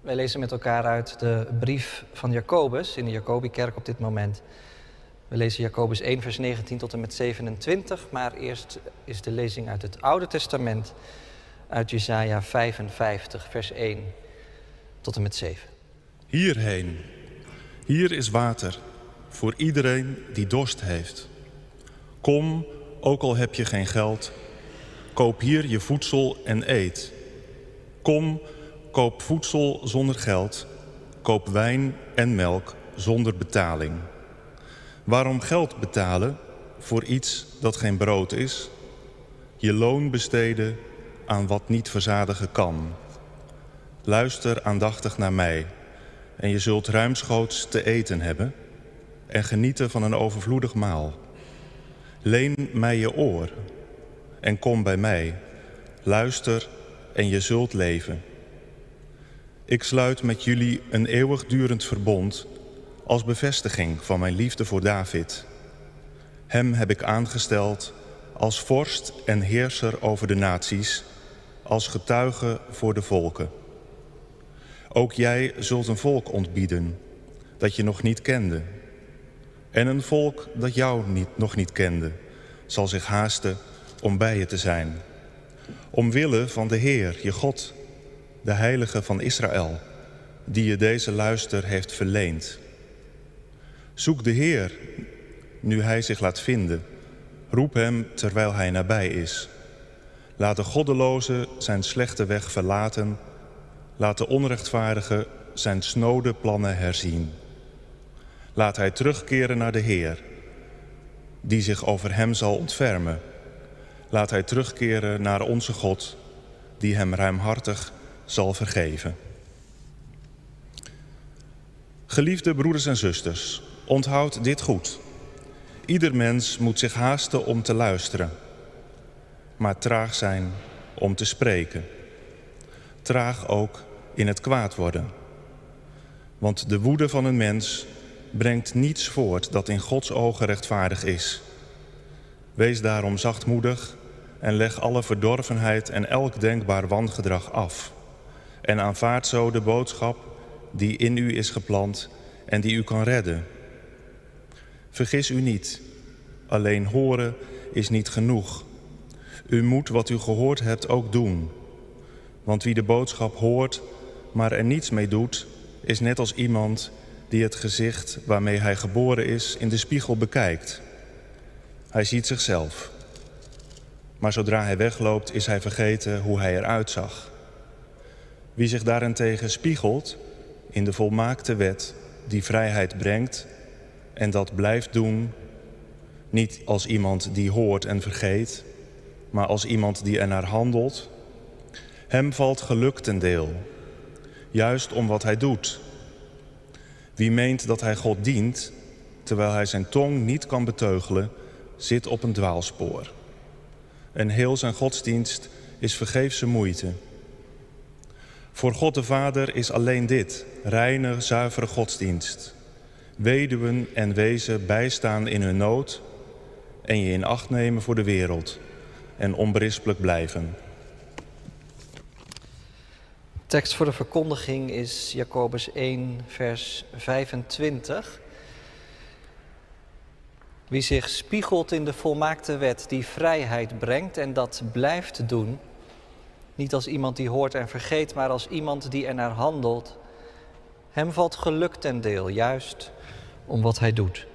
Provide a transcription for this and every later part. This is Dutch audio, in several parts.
Wij lezen met elkaar uit de brief van Jacobus in de Jacobikerk op dit moment. We lezen Jacobus 1, vers 19 tot en met 27, maar eerst is de lezing uit het Oude Testament, uit Jesaja 55, vers 1 tot en met 7. Hierheen, hier is water voor iedereen die dorst heeft. Kom, ook al heb je geen geld, koop hier je voedsel en eet. Kom, koop voedsel zonder geld, koop wijn en melk zonder betaling. Waarom geld betalen voor iets dat geen brood is? Je loon besteden aan wat niet verzadigen kan. Luister aandachtig naar mij en je zult ruimschoots te eten hebben en genieten van een overvloedig maal. Leen mij je oor en kom bij mij. Luister en je zult leven. Ik sluit met jullie een eeuwigdurend verbond als bevestiging van mijn liefde voor David. Hem heb ik aangesteld als vorst en heerser over de naties, als getuige voor de volken. Ook jij zult een volk ontbieden dat je nog niet kende. En een volk dat jou niet, nog niet kende, zal zich haasten om bij je te zijn. Omwille van de Heer, je God, de Heilige van Israël, die je deze luister heeft verleend. Zoek de Heer, nu Hij zich laat vinden. Roep Hem terwijl Hij nabij is. Laat de goddeloze zijn slechte weg verlaten. Laat de onrechtvaardige zijn snode plannen herzien. Laat hij terugkeren naar de Heer, die zich over hem zal ontfermen. Laat hij terugkeren naar onze God, die hem ruimhartig zal vergeven. Geliefde broeders en zusters, onthoud dit goed. Ieder mens moet zich haasten om te luisteren, maar traag zijn om te spreken. Traag ook in het kwaad worden. Want de woede van een mens brengt niets voort dat in Gods ogen rechtvaardig is. Wees daarom zachtmoedig en leg alle verdorvenheid en elk denkbaar wangedrag af. En aanvaard zo de boodschap die in u is geplant en die u kan redden. Vergis u niet, alleen horen is niet genoeg. U moet wat u gehoord hebt ook doen. Want wie de boodschap hoort, maar er niets mee doet, is net als iemand die het gezicht waarmee hij geboren is in de spiegel bekijkt. Hij ziet zichzelf. Maar zodra hij wegloopt, is hij vergeten hoe hij eruit zag. Wie zich daarentegen spiegelt in de volmaakte wet die vrijheid brengt en dat blijft doen, niet als iemand die hoort en vergeet, maar als iemand die ernaar handelt, hem valt geluk ten deel, juist om wat hij doet wie meent dat hij God dient, terwijl hij zijn tong niet kan beteugelen, zit op een dwaalspoor. En heel zijn godsdienst is vergeefse moeite. Voor God de Vader is alleen dit, reine, zuivere godsdienst. Weduwen en wezen bijstaan in hun nood en je in acht nemen voor de wereld en onberispelijk blijven. tekst voor de verkondiging is Jacobus 1, vers 25. Wie zich spiegelt in de volmaakte wet die vrijheid brengt en dat blijft doen, niet als iemand die hoort en vergeet, maar als iemand die ernaar handelt, hem valt geluk ten deel, juist om wat hij doet.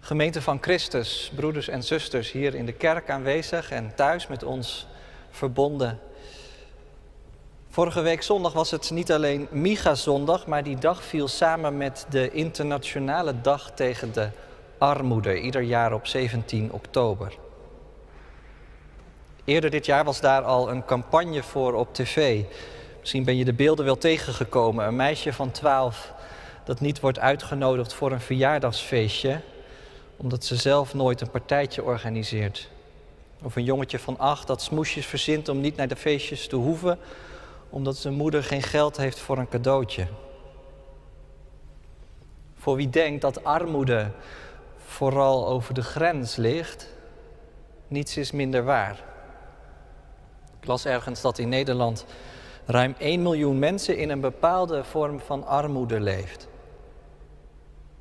Gemeente van Christus, broeders en zusters hier in de kerk aanwezig en thuis met ons verbonden. Vorige week zondag was het niet alleen Miga-zondag, maar die dag viel samen met de internationale dag tegen de armoede, ieder jaar op 17 oktober. Eerder dit jaar was daar al een campagne voor op tv. Misschien ben je de beelden wel tegengekomen. Een meisje van 12 dat niet wordt uitgenodigd voor een verjaardagsfeestje, omdat ze zelf nooit een partijtje organiseert. Of een jongetje van 8 dat smoesjes verzint om niet naar de feestjes te hoeven, omdat zijn moeder geen geld heeft voor een cadeautje. Voor wie denkt dat armoede vooral over de grens ligt, niets is minder waar. Ik las ergens dat in Nederland ruim 1 miljoen mensen in een bepaalde vorm van armoede leeft.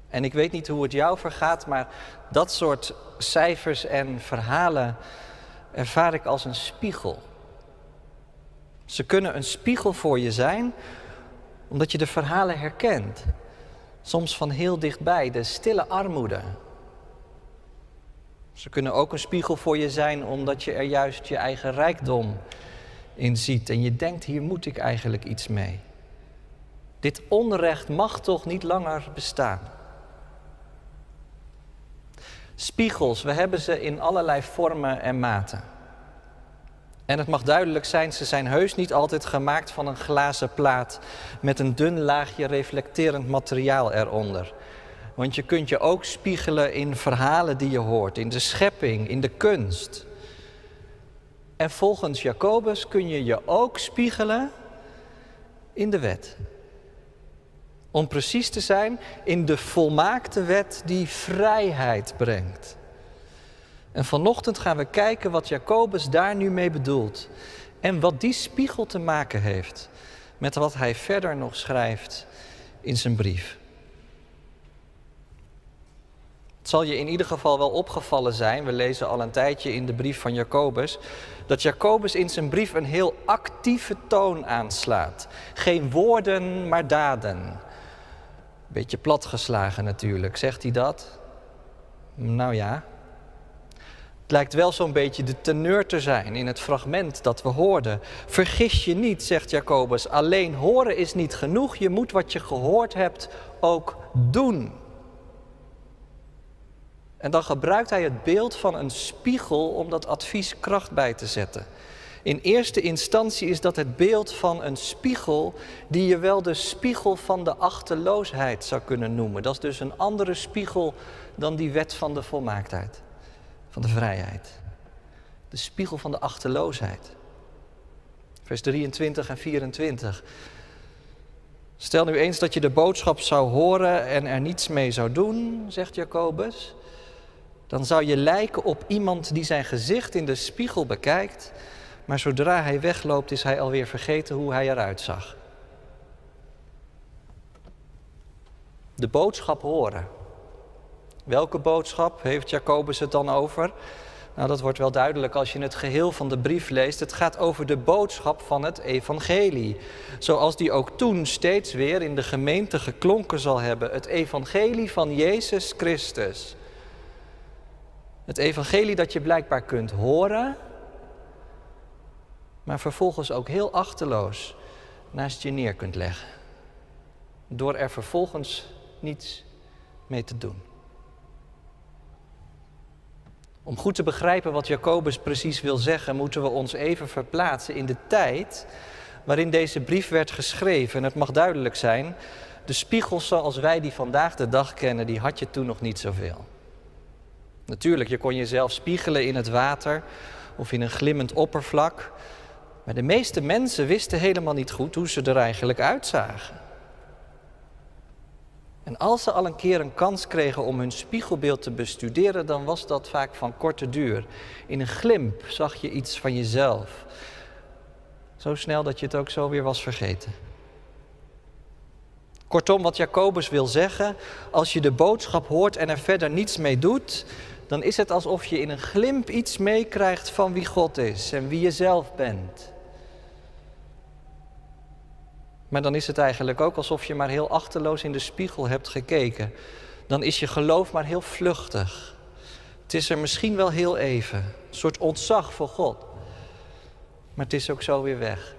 En ik weet niet hoe het jou vergaat, maar dat soort cijfers en verhalen ervaar ik als een spiegel. Ze kunnen een spiegel voor je zijn, omdat je de verhalen herkent. Soms van heel dichtbij, de stille armoede. Ze kunnen ook een spiegel voor je zijn, omdat je er juist je eigen rijkdom in ziet en je denkt, hier moet ik eigenlijk iets mee. Dit onrecht mag toch niet langer bestaan. Spiegels, we hebben ze in allerlei vormen en maten. En het mag duidelijk zijn, ze zijn heus niet altijd gemaakt van een glazen plaat met een dun laagje reflecterend materiaal eronder. Want je kunt je ook spiegelen in verhalen die je hoort, in de schepping, in de kunst. En volgens Jacobus kun je je ook spiegelen in de wet. Om precies te zijn, in de volmaakte wet die vrijheid brengt. En vanochtend gaan we kijken wat Jacobus daar nu mee bedoelt. En wat die spiegel te maken heeft met wat hij verder nog schrijft in zijn brief. Het zal je in ieder geval wel opgevallen zijn, we lezen al een tijdje in de brief van Jacobus, dat Jacobus in zijn brief een heel actieve toon aanslaat. Geen woorden, maar daden. Beetje platgeslagen natuurlijk, zegt hij dat? Nou ja. Het lijkt wel zo'n beetje de teneur te zijn in het fragment dat we hoorden. Vergis je niet, zegt Jacobus, alleen horen is niet genoeg, je moet wat je gehoord hebt ook doen. En dan gebruikt hij het beeld van een spiegel om dat advies kracht bij te zetten. In eerste instantie is dat het beeld van een spiegel die je wel de spiegel van de achteloosheid zou kunnen noemen. Dat is dus een andere spiegel dan die wet van de volmaaktheid, van de vrijheid. De spiegel van de achteloosheid. Vers 23 en 24. Stel nu eens dat je de boodschap zou horen en er niets mee zou doen, zegt Jacobus dan zou je lijken op iemand die zijn gezicht in de spiegel bekijkt, maar zodra hij wegloopt is hij alweer vergeten hoe hij eruit zag. De boodschap horen. Welke boodschap heeft Jacobus het dan over? Nou, dat wordt wel duidelijk als je het geheel van de brief leest. Het gaat over de boodschap van het evangelie. Zoals die ook toen steeds weer in de gemeente geklonken zal hebben. Het evangelie van Jezus Christus. Het evangelie dat je blijkbaar kunt horen, maar vervolgens ook heel achterloos naast je neer kunt leggen. Door er vervolgens niets mee te doen. Om goed te begrijpen wat Jacobus precies wil zeggen, moeten we ons even verplaatsen in de tijd waarin deze brief werd geschreven. En het mag duidelijk zijn, de spiegels zoals wij die vandaag de dag kennen, die had je toen nog niet zoveel. Natuurlijk, je kon jezelf spiegelen in het water of in een glimmend oppervlak. Maar de meeste mensen wisten helemaal niet goed hoe ze er eigenlijk uitzagen. En als ze al een keer een kans kregen om hun spiegelbeeld te bestuderen, dan was dat vaak van korte duur. In een glimp zag je iets van jezelf. Zo snel dat je het ook zo weer was vergeten. Kortom, wat Jacobus wil zeggen, als je de boodschap hoort en er verder niets mee doet, dan is het alsof je in een glimp iets meekrijgt van wie God is en wie je zelf bent. Maar dan is het eigenlijk ook alsof je maar heel achterloos in de spiegel hebt gekeken. Dan is je geloof maar heel vluchtig. Het is er misschien wel heel even, een soort ontzag voor God. Maar het is ook zo weer weg.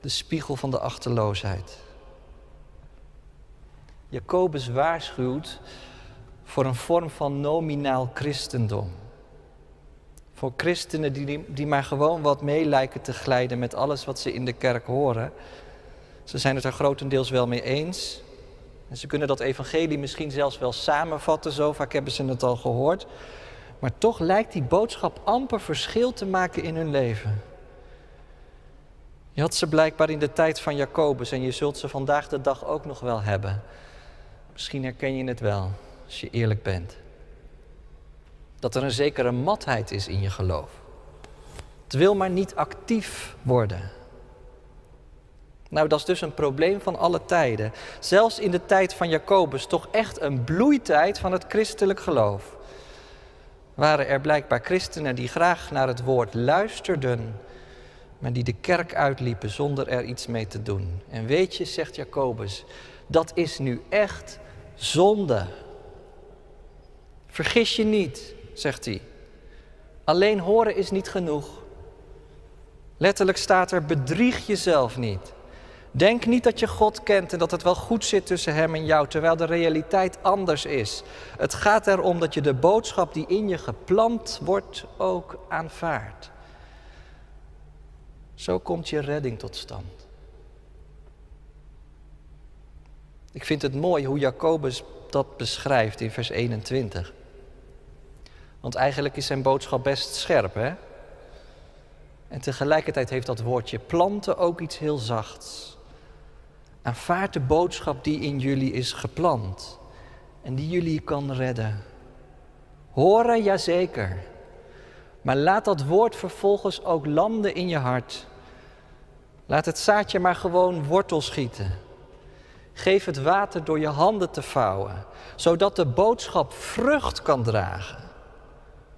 De spiegel van de achterloosheid. Jacobus waarschuwt voor een vorm van nominaal christendom. Voor christenen die, die maar gewoon wat mee lijken te glijden met alles wat ze in de kerk horen. Ze zijn het er grotendeels wel mee eens. En ze kunnen dat evangelie misschien zelfs wel samenvatten, zo vaak hebben ze het al gehoord. Maar toch lijkt die boodschap amper verschil te maken in hun leven. Je had ze blijkbaar in de tijd van Jacobus en je zult ze vandaag de dag ook nog wel hebben. Misschien herken je het wel als je eerlijk bent. Dat er een zekere matheid is in je geloof. Het wil maar niet actief worden. Nou, dat is dus een probleem van alle tijden. Zelfs in de tijd van Jacobus, toch echt een bloeitijd van het christelijk geloof. Waren er blijkbaar christenen die graag naar het woord luisterden, maar die de kerk uitliepen zonder er iets mee te doen. En weet je, zegt Jacobus, dat is nu echt zonde. Vergis je niet, zegt hij. Alleen horen is niet genoeg. Letterlijk staat er: bedrieg jezelf niet. Denk niet dat je God kent en dat het wel goed zit tussen Hem en jou, terwijl de realiteit anders is. Het gaat erom dat je de boodschap die in je geplant wordt ook aanvaardt. Zo komt je redding tot stand. Ik vind het mooi hoe Jacobus dat beschrijft in vers 21. Want eigenlijk is zijn boodschap best scherp, hè? En tegelijkertijd heeft dat woordje planten ook iets heel zachts. Aanvaard de boodschap die in jullie is geplant en die jullie kan redden. Horen, jazeker. Maar laat dat woord vervolgens ook landen in je hart. Laat het zaadje maar gewoon wortel schieten. Geef het water door je handen te vouwen, zodat de boodschap vrucht kan dragen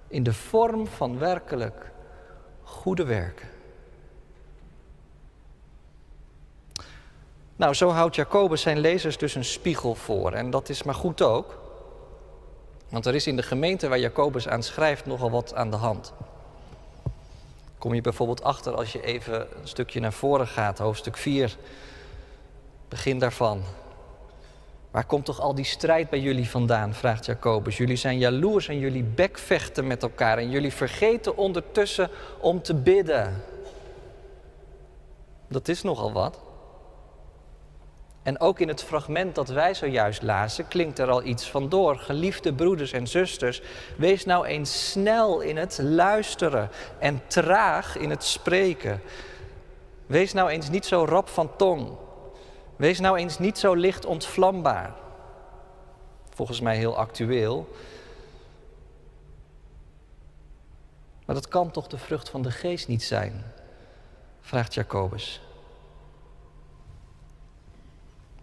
in de vorm van werkelijk goede werken. Nou, zo houdt Jacobus zijn lezers dus een spiegel voor. En dat is maar goed ook. Want er is in de gemeente waar Jacobus aan schrijft nogal wat aan de hand. Kom je bijvoorbeeld achter als je even een stukje naar voren gaat, hoofdstuk 4, begin daarvan. Waar komt toch al die strijd bij jullie vandaan? vraagt Jacobus. Jullie zijn jaloers en jullie bekvechten met elkaar en jullie vergeten ondertussen om te bidden. Dat is nogal wat. En ook in het fragment dat wij zojuist lazen klinkt er al iets van door. Geliefde broeders en zusters, wees nou eens snel in het luisteren en traag in het spreken. Wees nou eens niet zo rap van tong. Wees nou eens niet zo licht ontvlambaar. Volgens mij heel actueel. Maar dat kan toch de vrucht van de geest niet zijn? vraagt Jacobus.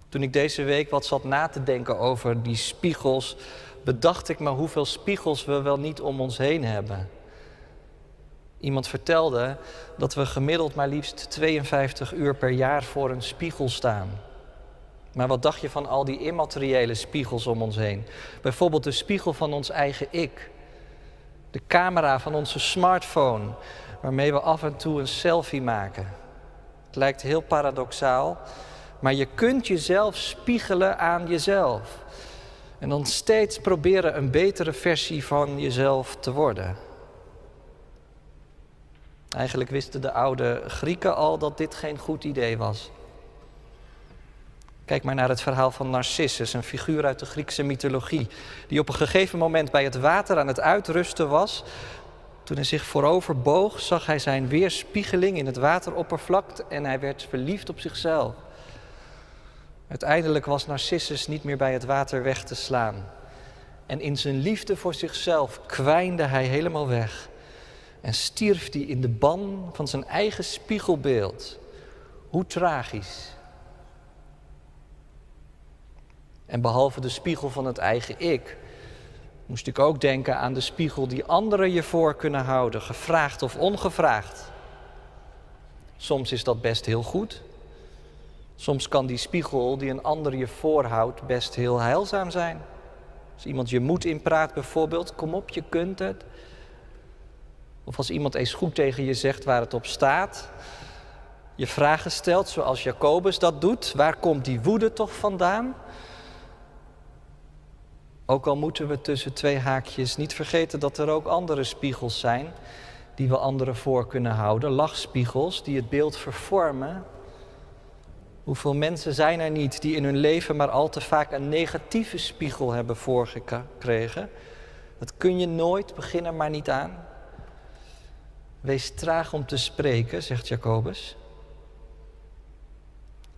Toen ik deze week wat zat na te denken over die spiegels, bedacht ik me hoeveel spiegels we wel niet om ons heen hebben. Iemand vertelde dat we gemiddeld maar liefst 52 uur per jaar voor een spiegel staan. Maar wat dacht je van al die immateriële spiegels om ons heen? Bijvoorbeeld de spiegel van ons eigen ik. De camera van onze smartphone, waarmee we af en toe een selfie maken. Het lijkt heel paradoxaal, maar je kunt jezelf spiegelen aan jezelf. En dan steeds proberen een betere versie van jezelf te worden. Eigenlijk wisten de oude Grieken al dat dit geen goed idee was. Kijk maar naar het verhaal van Narcissus, een figuur uit de Griekse mythologie, die op een gegeven moment bij het water aan het uitrusten was. Toen hij zich voorover boog, zag hij zijn weerspiegeling in het wateroppervlak en hij werd verliefd op zichzelf. Uiteindelijk was Narcissus niet meer bij het water weg te slaan. En in zijn liefde voor zichzelf kwijnde hij helemaal weg. En stierf hij in de ban van zijn eigen spiegelbeeld. Hoe tragisch. En behalve de spiegel van het eigen ik, moest ik ook denken aan de spiegel die anderen je voor kunnen houden, gevraagd of ongevraagd. Soms is dat best heel goed. Soms kan die spiegel die een ander je voorhoudt best heel heilzaam zijn. Als iemand je moed inpraat bijvoorbeeld, kom op, je kunt het. Of als iemand eens goed tegen je zegt waar het op staat. Je vragen stelt zoals Jacobus dat doet. Waar komt die woede toch vandaan? Ook al moeten we tussen twee haakjes niet vergeten dat er ook andere spiegels zijn die we anderen voor kunnen houden. Lachspiegels die het beeld vervormen Hoeveel mensen zijn er niet die in hun leven maar al te vaak een negatieve spiegel hebben voorgekregen? Dat kun je nooit, beginnen maar niet aan. Wees traag om te spreken, zegt Jacobus.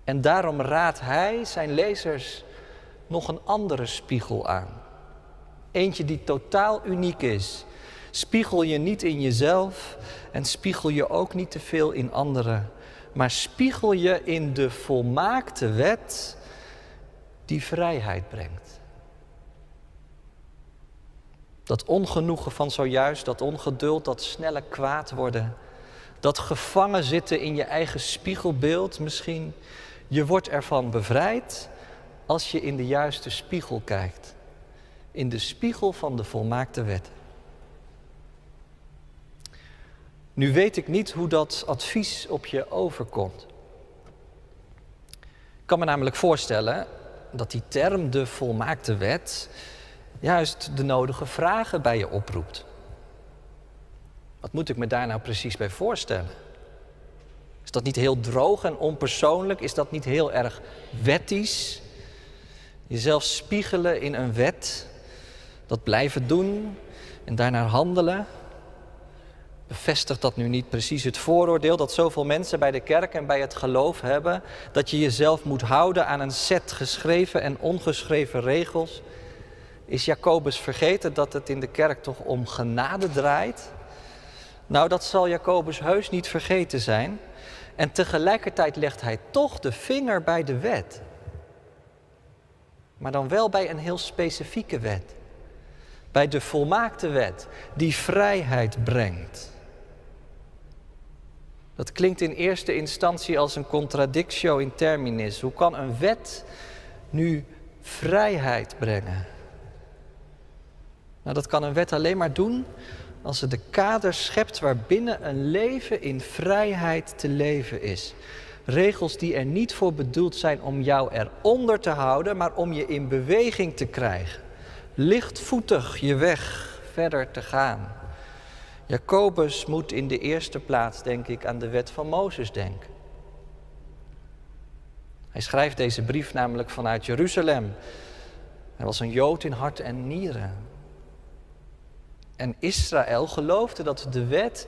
En daarom raadt hij zijn lezers nog een andere spiegel aan. Eentje die totaal uniek is. Spiegel je niet in jezelf en spiegel je ook niet te veel in anderen maar spiegel je in de volmaakte wet die vrijheid brengt. Dat ongenoegen van zojuist, dat ongeduld, dat snelle kwaad worden, dat gevangen zitten in je eigen spiegelbeeld misschien, je wordt ervan bevrijd als je in de juiste spiegel kijkt. In de spiegel van de volmaakte wet. Nu weet ik niet hoe dat advies op je overkomt. Ik kan me namelijk voorstellen dat die term de volmaakte wet juist de nodige vragen bij je oproept. Wat moet ik me daar nou precies bij voorstellen? Is dat niet heel droog en onpersoonlijk? Is dat niet heel erg wettisch? Jezelf spiegelen in een wet, dat blijven doen en daarnaar handelen. Bevestigt dat nu niet precies het vooroordeel dat zoveel mensen bij de kerk en bij het geloof hebben? Dat je jezelf moet houden aan een set geschreven en ongeschreven regels? Is Jacobus vergeten dat het in de kerk toch om genade draait? Nou, dat zal Jacobus heus niet vergeten zijn. En tegelijkertijd legt hij toch de vinger bij de wet. Maar dan wel bij een heel specifieke wet. Bij de volmaakte wet die vrijheid brengt. Dat klinkt in eerste instantie als een contradictio in terminis. Hoe kan een wet nu vrijheid brengen? Nou, dat kan een wet alleen maar doen als ze de kader schept waarbinnen een leven in vrijheid te leven is. Regels die er niet voor bedoeld zijn om jou eronder te houden, maar om je in beweging te krijgen. Lichtvoetig je weg verder te gaan. Jacobus moet in de eerste plaats, denk ik, aan de wet van Mozes denken. Hij schrijft deze brief namelijk vanuit Jeruzalem. Hij was een Jood in hart en nieren. En Israël geloofde dat de wet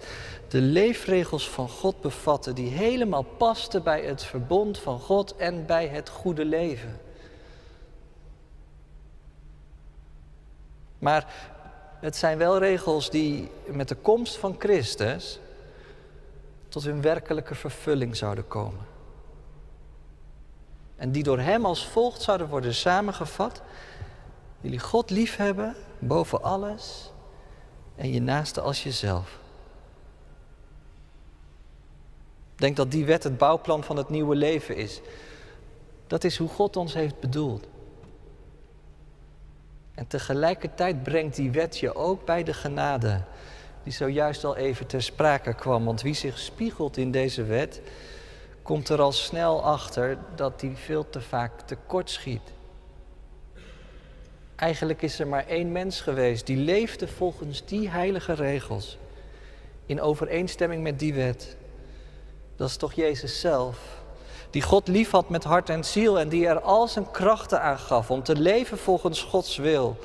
de leefregels van God bevatte, die helemaal pasten bij het verbond van God en bij het goede leven. Maar het zijn wel regels die met de komst van Christus tot hun werkelijke vervulling zouden komen. En die door Hem als volgt zouden worden samengevat. Jullie God liefhebben boven alles en je naaste als jezelf. Denk dat die wet het bouwplan van het nieuwe leven is. Dat is hoe God ons heeft bedoeld. En tegelijkertijd brengt die wet je ook bij de genade, die zojuist al even ter sprake kwam. Want wie zich spiegelt in deze wet, komt er al snel achter dat die veel te vaak tekort schiet. Eigenlijk is er maar één mens geweest die leefde volgens die heilige regels, in overeenstemming met die wet. Dat is toch Jezus zelf, die God lief had met hart en ziel en die er al zijn krachten aan gaf om te leven volgens Gods wil.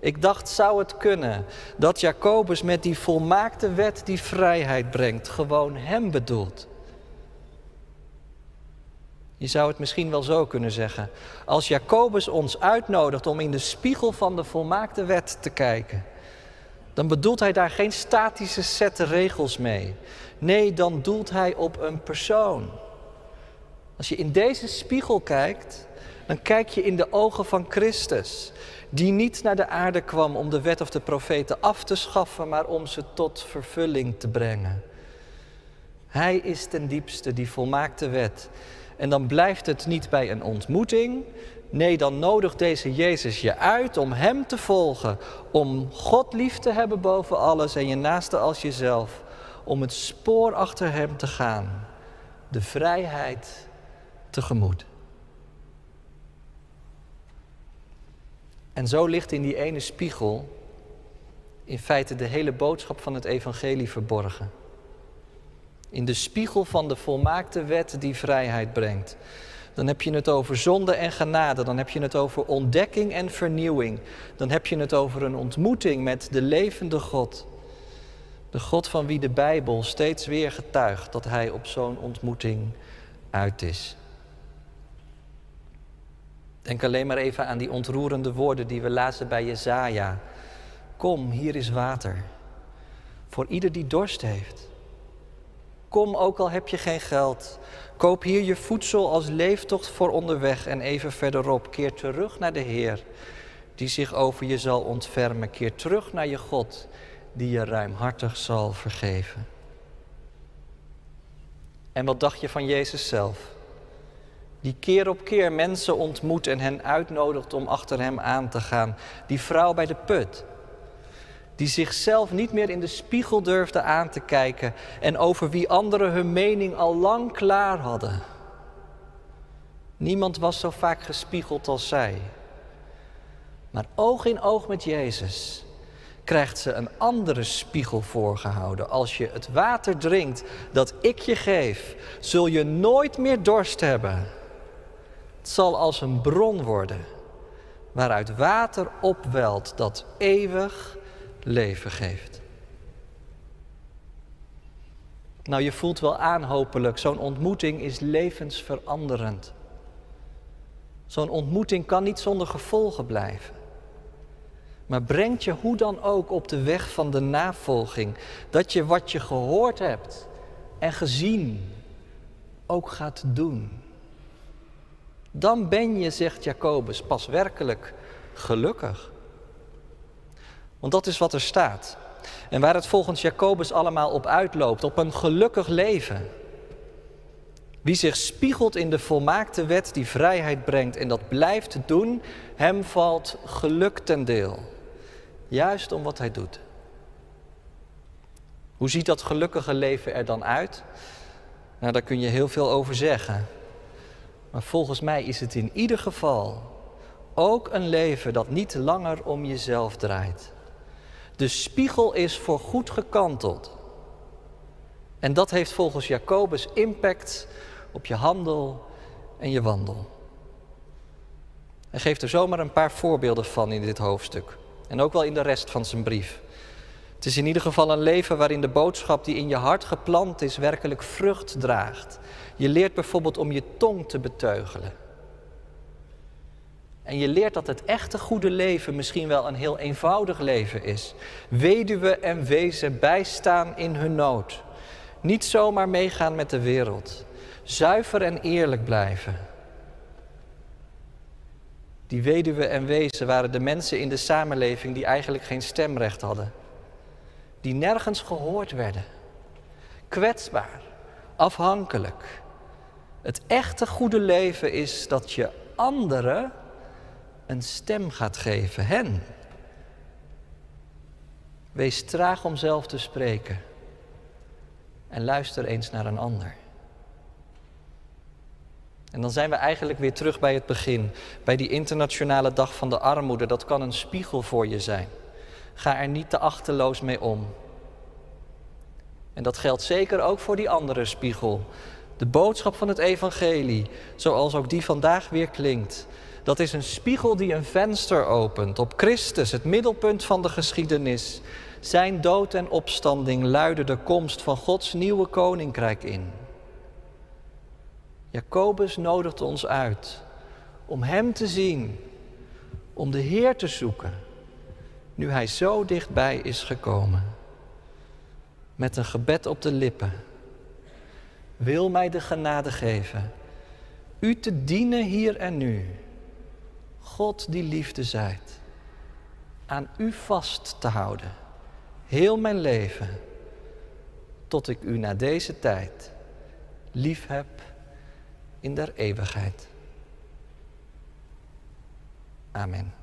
Ik dacht, zou het kunnen dat Jacobus met die volmaakte wet die vrijheid brengt, gewoon hem bedoelt? Je zou het misschien wel zo kunnen zeggen. Als Jacobus ons uitnodigt om in de spiegel van de volmaakte wet te kijken, dan bedoelt hij daar geen statische set regels mee. Nee, dan doelt hij op een persoon. Als je in deze spiegel kijkt, dan kijk je in de ogen van Christus, die niet naar de aarde kwam om de wet of de profeten af te schaffen, maar om ze tot vervulling te brengen. Hij is ten diepste die volmaakte wet. En dan blijft het niet bij een ontmoeting. Nee, dan nodigt deze Jezus je uit om Hem te volgen. Om God lief te hebben boven alles en je naaste als jezelf. Om het spoor achter Hem te gaan. De vrijheid tegemoet. En zo ligt in die ene spiegel in feite de hele boodschap van het evangelie verborgen. In de spiegel van de volmaakte wet die vrijheid brengt. Dan heb je het over zonde en genade. Dan heb je het over ontdekking en vernieuwing. Dan heb je het over een ontmoeting met de levende God. De God van wie de Bijbel steeds weer getuigt dat hij op zo'n ontmoeting uit is. Denk alleen maar even aan die ontroerende woorden die we lazen bij Jezaja. Kom, hier is water. Voor ieder die dorst heeft. Kom, ook al heb je geen geld. Koop hier je voedsel als leeftocht voor onderweg en even verderop. Keer terug naar de Heer, die zich over je zal ontfermen. Keer terug naar je God, die je ruimhartig zal vergeven. En wat dacht je van Jezus zelf? Die keer op keer mensen ontmoet en hen uitnodigt om achter hem aan te gaan. Die vrouw bij de put. Die zichzelf niet meer in de spiegel durfde aan te kijken en over wie anderen hun mening al lang klaar hadden. Niemand was zo vaak gespiegeld als zij. Maar oog in oog met Jezus krijgt ze een andere spiegel voorgehouden. Als je het water drinkt dat ik je geef, zul je nooit meer dorst hebben. Het zal als een bron worden waaruit water opwelt dat eeuwig leven geeft. Nou, je voelt wel aan hopelijk, zo'n ontmoeting is levensveranderend. Zo'n ontmoeting kan niet zonder gevolgen blijven. Maar brengt je hoe dan ook op de weg van de navolging, dat je wat je gehoord hebt en gezien ook gaat doen. Dan ben je, zegt Jacobus, pas werkelijk gelukkig. Want dat is wat er staat. En waar het volgens Jacobus allemaal op uitloopt, op een gelukkig leven. Wie zich spiegelt in de volmaakte wet die vrijheid brengt en dat blijft doen, hem valt geluk ten deel. Juist om wat hij doet. Hoe ziet dat gelukkige leven er dan uit? Nou, daar kun je heel veel over zeggen. Maar volgens mij is het in ieder geval ook een leven dat niet langer om jezelf draait. De spiegel is voor goed gekanteld. En dat heeft volgens Jacobus impact op je handel en je wandel. Hij geeft er zomaar een paar voorbeelden van in dit hoofdstuk. En ook wel in de rest van zijn brief. Het is in ieder geval een leven waarin de boodschap die in je hart geplant is werkelijk vrucht draagt. Je leert bijvoorbeeld om je tong te beteugelen. En je leert dat het echte goede leven misschien wel een heel eenvoudig leven is. Weduwen en wezen bijstaan in hun nood. Niet zomaar meegaan met de wereld. Zuiver en eerlijk blijven. Die weduwen en wezen waren de mensen in de samenleving die eigenlijk geen stemrecht hadden. Die nergens gehoord werden. Kwetsbaar, afhankelijk. Het echte goede leven is dat je anderen een stem gaat geven, hen. Wees traag om zelf te spreken en luister eens naar een ander. En dan zijn we eigenlijk weer terug bij het begin, bij die internationale dag van de armoede. Dat kan een spiegel voor je zijn. Ga er niet te achterloos mee om. En dat geldt zeker ook voor die andere spiegel. De boodschap van het evangelie, zoals ook die vandaag weer klinkt. Dat is een spiegel die een venster opent op Christus, het middelpunt van de geschiedenis. Zijn dood en opstanding luiden de komst van Gods nieuwe koninkrijk in. Jacobus nodigt ons uit om Hem te zien, om de Heer te zoeken, nu Hij zo dichtbij is gekomen. Met een gebed op de lippen. Wil mij de genade geven, U te dienen hier en nu. God die liefde zijt, aan U vast te houden, heel mijn leven, tot ik U na deze tijd lief heb in der eeuwigheid. Amen.